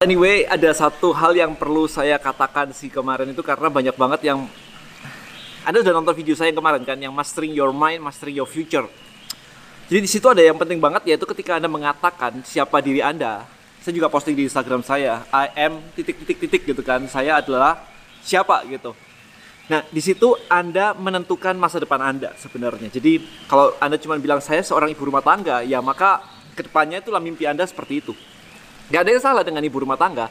Anyway, ada satu hal yang perlu saya katakan sih kemarin itu karena banyak banget yang Anda udah nonton video saya yang kemarin kan, yang mastering your mind, mastering your future. Jadi di situ ada yang penting banget yaitu ketika Anda mengatakan siapa diri Anda. Saya juga posting di Instagram saya, I am titik titik titik gitu kan. Saya adalah siapa gitu. Nah, di situ Anda menentukan masa depan Anda sebenarnya. Jadi, kalau Anda cuma bilang saya seorang ibu rumah tangga, ya maka ke depannya itulah mimpi Anda seperti itu. Gak ada yang salah dengan ibu rumah tangga.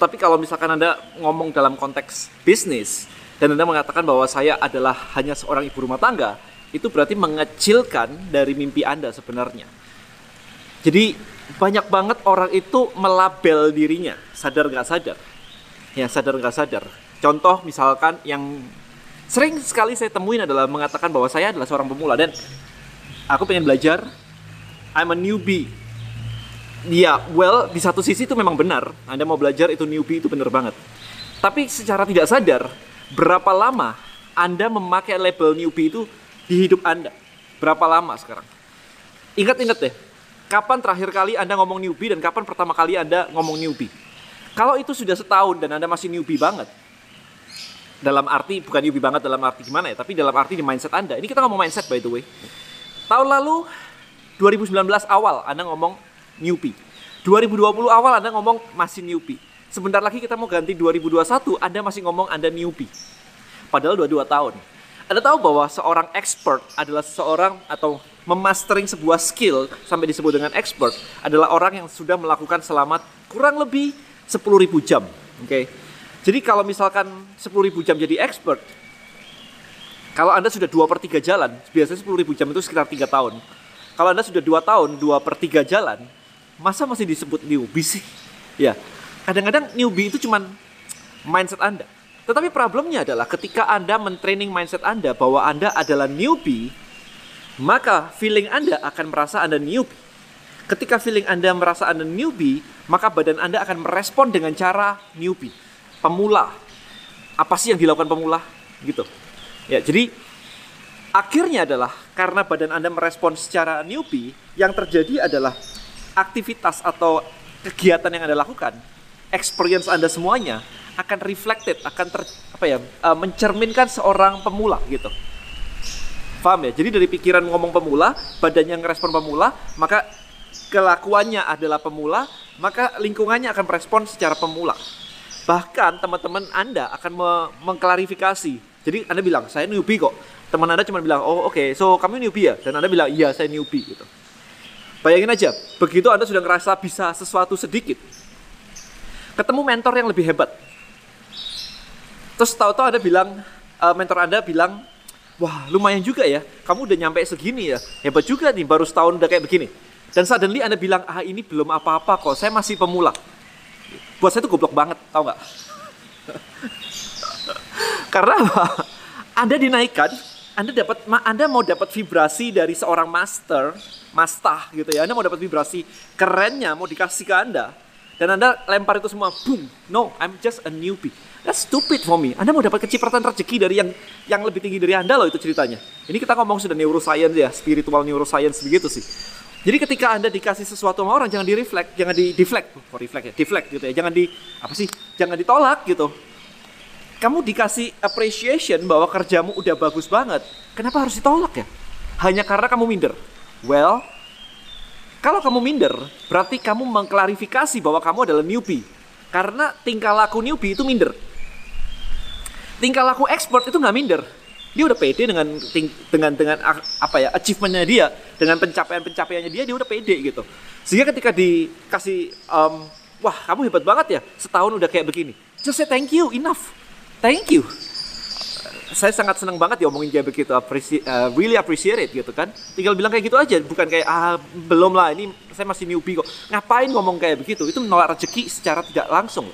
Tapi kalau misalkan Anda ngomong dalam konteks bisnis dan Anda mengatakan bahwa saya adalah hanya seorang ibu rumah tangga, itu berarti mengecilkan dari mimpi Anda sebenarnya. Jadi banyak banget orang itu melabel dirinya, sadar nggak sadar. Ya sadar nggak sadar. Contoh misalkan yang sering sekali saya temuin adalah mengatakan bahwa saya adalah seorang pemula dan aku pengen belajar. I'm a newbie Ya, well, di satu sisi itu memang benar. Anda mau belajar itu newbie itu benar banget. Tapi secara tidak sadar, berapa lama Anda memakai label newbie itu di hidup Anda? Berapa lama sekarang? Ingat-ingat deh, kapan terakhir kali Anda ngomong newbie dan kapan pertama kali Anda ngomong newbie? Kalau itu sudah setahun dan Anda masih newbie banget, dalam arti bukan newbie banget dalam arti gimana ya, tapi dalam arti di mindset Anda. Ini kita ngomong mindset by the way. Tahun lalu 2019 awal Anda ngomong newbie. 2020 awal Anda ngomong masih newbie. Sebentar lagi kita mau ganti 2021, Anda masih ngomong Anda newbie. Padahal 22 tahun. Anda tahu bahwa seorang expert adalah seseorang atau memastering sebuah skill sampai disebut dengan expert adalah orang yang sudah melakukan selama kurang lebih 10.000 jam. Oke. Okay? Jadi kalau misalkan 10.000 jam jadi expert, kalau Anda sudah 2 per 3 jalan, biasanya 10.000 jam itu sekitar 3 tahun. Kalau Anda sudah 2 tahun, 2 per 3 jalan, masa masih disebut newbie sih? Ya, kadang-kadang newbie itu cuman mindset Anda. Tetapi problemnya adalah ketika Anda mentraining mindset Anda bahwa Anda adalah newbie, maka feeling Anda akan merasa Anda newbie. Ketika feeling Anda merasa Anda newbie, maka badan Anda akan merespon dengan cara newbie, pemula. Apa sih yang dilakukan pemula? Gitu. Ya, jadi akhirnya adalah karena badan Anda merespon secara newbie, yang terjadi adalah aktivitas atau kegiatan yang Anda lakukan, experience Anda semuanya akan reflected, akan ter, apa ya, uh, mencerminkan seorang pemula gitu. Paham ya? Jadi dari pikiran ngomong pemula, badannya ngerespon pemula, maka kelakuannya adalah pemula, maka lingkungannya akan merespon secara pemula. Bahkan teman-teman Anda akan me mengklarifikasi. Jadi Anda bilang, saya newbie kok. Teman Anda cuma bilang, oh oke, okay, so kamu newbie ya? Dan Anda bilang, iya saya newbie gitu. Bayangin aja, begitu Anda sudah ngerasa bisa sesuatu sedikit, ketemu mentor yang lebih hebat. Terus tahu-tahu Anda bilang, uh, mentor Anda bilang, wah lumayan juga ya, kamu udah nyampe segini ya, hebat juga nih, baru setahun udah kayak begini. Dan suddenly Anda bilang, ah ini belum apa-apa kok, saya masih pemula. Buat saya itu goblok banget, tahu nggak? Karena apa? Anda dinaikkan, Anda dapat, Anda mau dapat vibrasi dari seorang master, mastah gitu ya. Anda mau dapat vibrasi kerennya mau dikasih ke Anda dan Anda lempar itu semua, boom. No, I'm just a newbie. That's stupid for me. Anda mau dapat kecipratan rezeki dari yang yang lebih tinggi dari Anda loh itu ceritanya. Ini kita ngomong sudah neuroscience ya, spiritual neuroscience begitu sih. Jadi ketika Anda dikasih sesuatu sama orang jangan di reflect, jangan di deflect, kok reflect ya, deflect gitu ya. Jangan di apa sih? Jangan ditolak gitu. Kamu dikasih appreciation bahwa kerjamu udah bagus banget. Kenapa harus ditolak ya? Hanya karena kamu minder. Well, kalau kamu minder, berarti kamu mengklarifikasi bahwa kamu adalah newbie. Karena tingkah laku newbie itu minder. Tingkah laku expert itu nggak minder. Dia udah pede dengan dengan dengan apa ya achievementnya dia, dengan pencapaian-pencapaiannya dia, dia udah pede gitu. Sehingga ketika dikasih, um, wah kamu hebat banget ya, setahun udah kayak begini. Just say thank you, enough. Thank you saya sangat senang banget ya omongin kayak begitu, uh, really appreciate it gitu kan. Tinggal bilang kayak gitu aja, bukan kayak ah belum lah ini saya masih newbie kok. Ngapain ngomong kayak begitu? Itu menolak rezeki secara tidak langsung.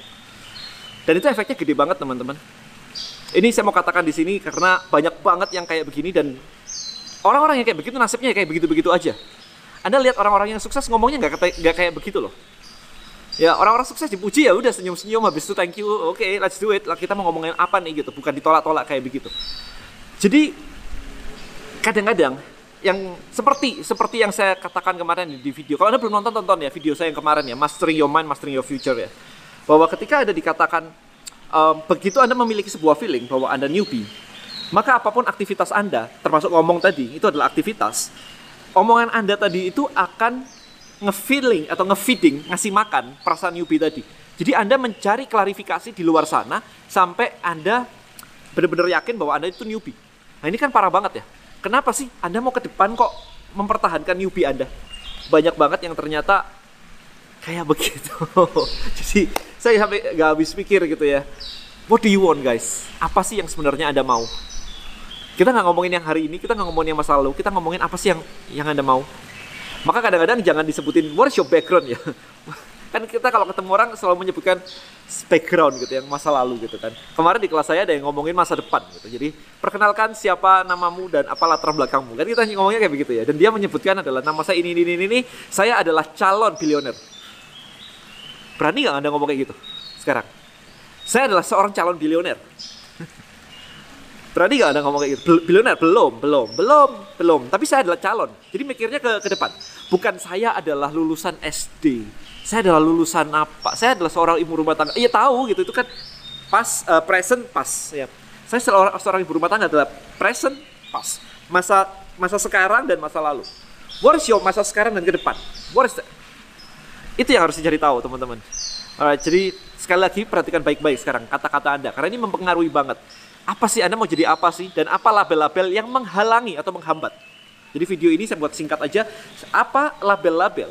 Dan itu efeknya gede banget teman-teman. Ini saya mau katakan di sini karena banyak banget yang kayak begini dan orang-orang yang kayak begitu nasibnya kayak begitu-begitu aja. Anda lihat orang-orang yang sukses ngomongnya nggak kayak begitu loh ya orang-orang sukses dipuji ya udah senyum-senyum habis itu thank you oke okay, let's do it. Lah kita mau ngomongin apa nih gitu. Bukan ditolak-tolak kayak begitu. Jadi kadang-kadang yang seperti seperti yang saya katakan kemarin di video. Kalau anda belum nonton tonton ya video saya yang kemarin ya mastering your mind mastering your future ya. Bahwa ketika Anda dikatakan um, begitu Anda memiliki sebuah feeling bahwa Anda newbie, maka apa pun aktivitas Anda, termasuk ngomong tadi, itu adalah aktivitas. Omongan Anda tadi itu akan nge-feeling atau nge-feeding, ngasih makan perasaan newbie tadi. Jadi Anda mencari klarifikasi di luar sana sampai Anda benar-benar yakin bahwa Anda itu newbie. Nah ini kan parah banget ya. Kenapa sih Anda mau ke depan kok mempertahankan newbie Anda? Banyak banget yang ternyata kayak begitu. Jadi saya sampai gak habis pikir gitu ya. What do you want guys? Apa sih yang sebenarnya Anda mau? Kita nggak ngomongin yang hari ini, kita nggak ngomongin yang masa lalu, kita ngomongin apa sih yang yang Anda mau. Maka kadang-kadang jangan disebutin what is your background ya. kan kita kalau ketemu orang selalu menyebutkan background gitu yang masa lalu gitu kan. Kemarin di kelas saya ada yang ngomongin masa depan gitu. Jadi perkenalkan siapa namamu dan apa latar belakangmu. Kan kita ngomongnya kayak begitu ya. Dan dia menyebutkan adalah nama saya ini ini ini, ini saya adalah calon bilioner. Berani nggak Anda ngomong kayak gitu sekarang? Saya adalah seorang calon bilioner. Berani gak Anda ngomong kayak gitu? Bilioner? Belum, belum, belum, belum. Tapi saya adalah calon. Jadi mikirnya ke, ke depan. Bukan saya adalah lulusan SD. Saya adalah lulusan apa? Saya adalah seorang ibu rumah tangga. Iya tahu gitu. Itu kan pas, uh, present, pas. Ya. Saya seorang, seorang ibu rumah tangga adalah present, pas. Masa masa sekarang dan masa lalu. What is your masa sekarang dan ke depan? What is that? Itu yang harus dicari tahu teman-teman. Alright, jadi sekali lagi perhatikan baik-baik sekarang kata-kata Anda. Karena ini mempengaruhi banget apa sih Anda mau jadi apa sih dan apa label-label yang menghalangi atau menghambat. Jadi video ini saya buat singkat aja, apa label-label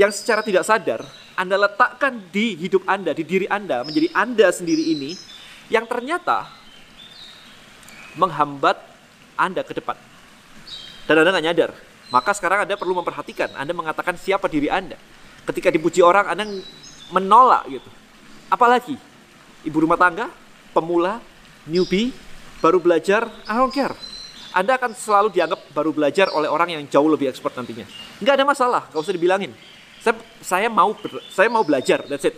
yang secara tidak sadar Anda letakkan di hidup Anda, di diri Anda, menjadi Anda sendiri ini yang ternyata menghambat Anda ke depan. Dan Anda nggak nyadar. Maka sekarang Anda perlu memperhatikan, Anda mengatakan siapa diri Anda. Ketika dipuji orang, Anda menolak gitu. Apalagi ibu rumah tangga, pemula, newbie, baru belajar, I don't care. Anda akan selalu dianggap baru belajar oleh orang yang jauh lebih expert nantinya. Nggak ada masalah, nggak usah dibilangin. Saya, saya mau saya mau belajar, that's it.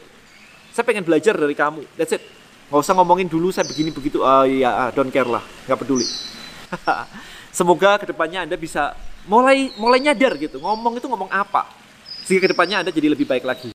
Saya pengen belajar dari kamu, that's it. Nggak usah ngomongin dulu saya begini begitu, uh, ya don't care lah, nggak peduli. Semoga ke depannya Anda bisa mulai mulai nyadar gitu, ngomong itu ngomong apa, sehingga ke depannya Anda jadi lebih baik lagi.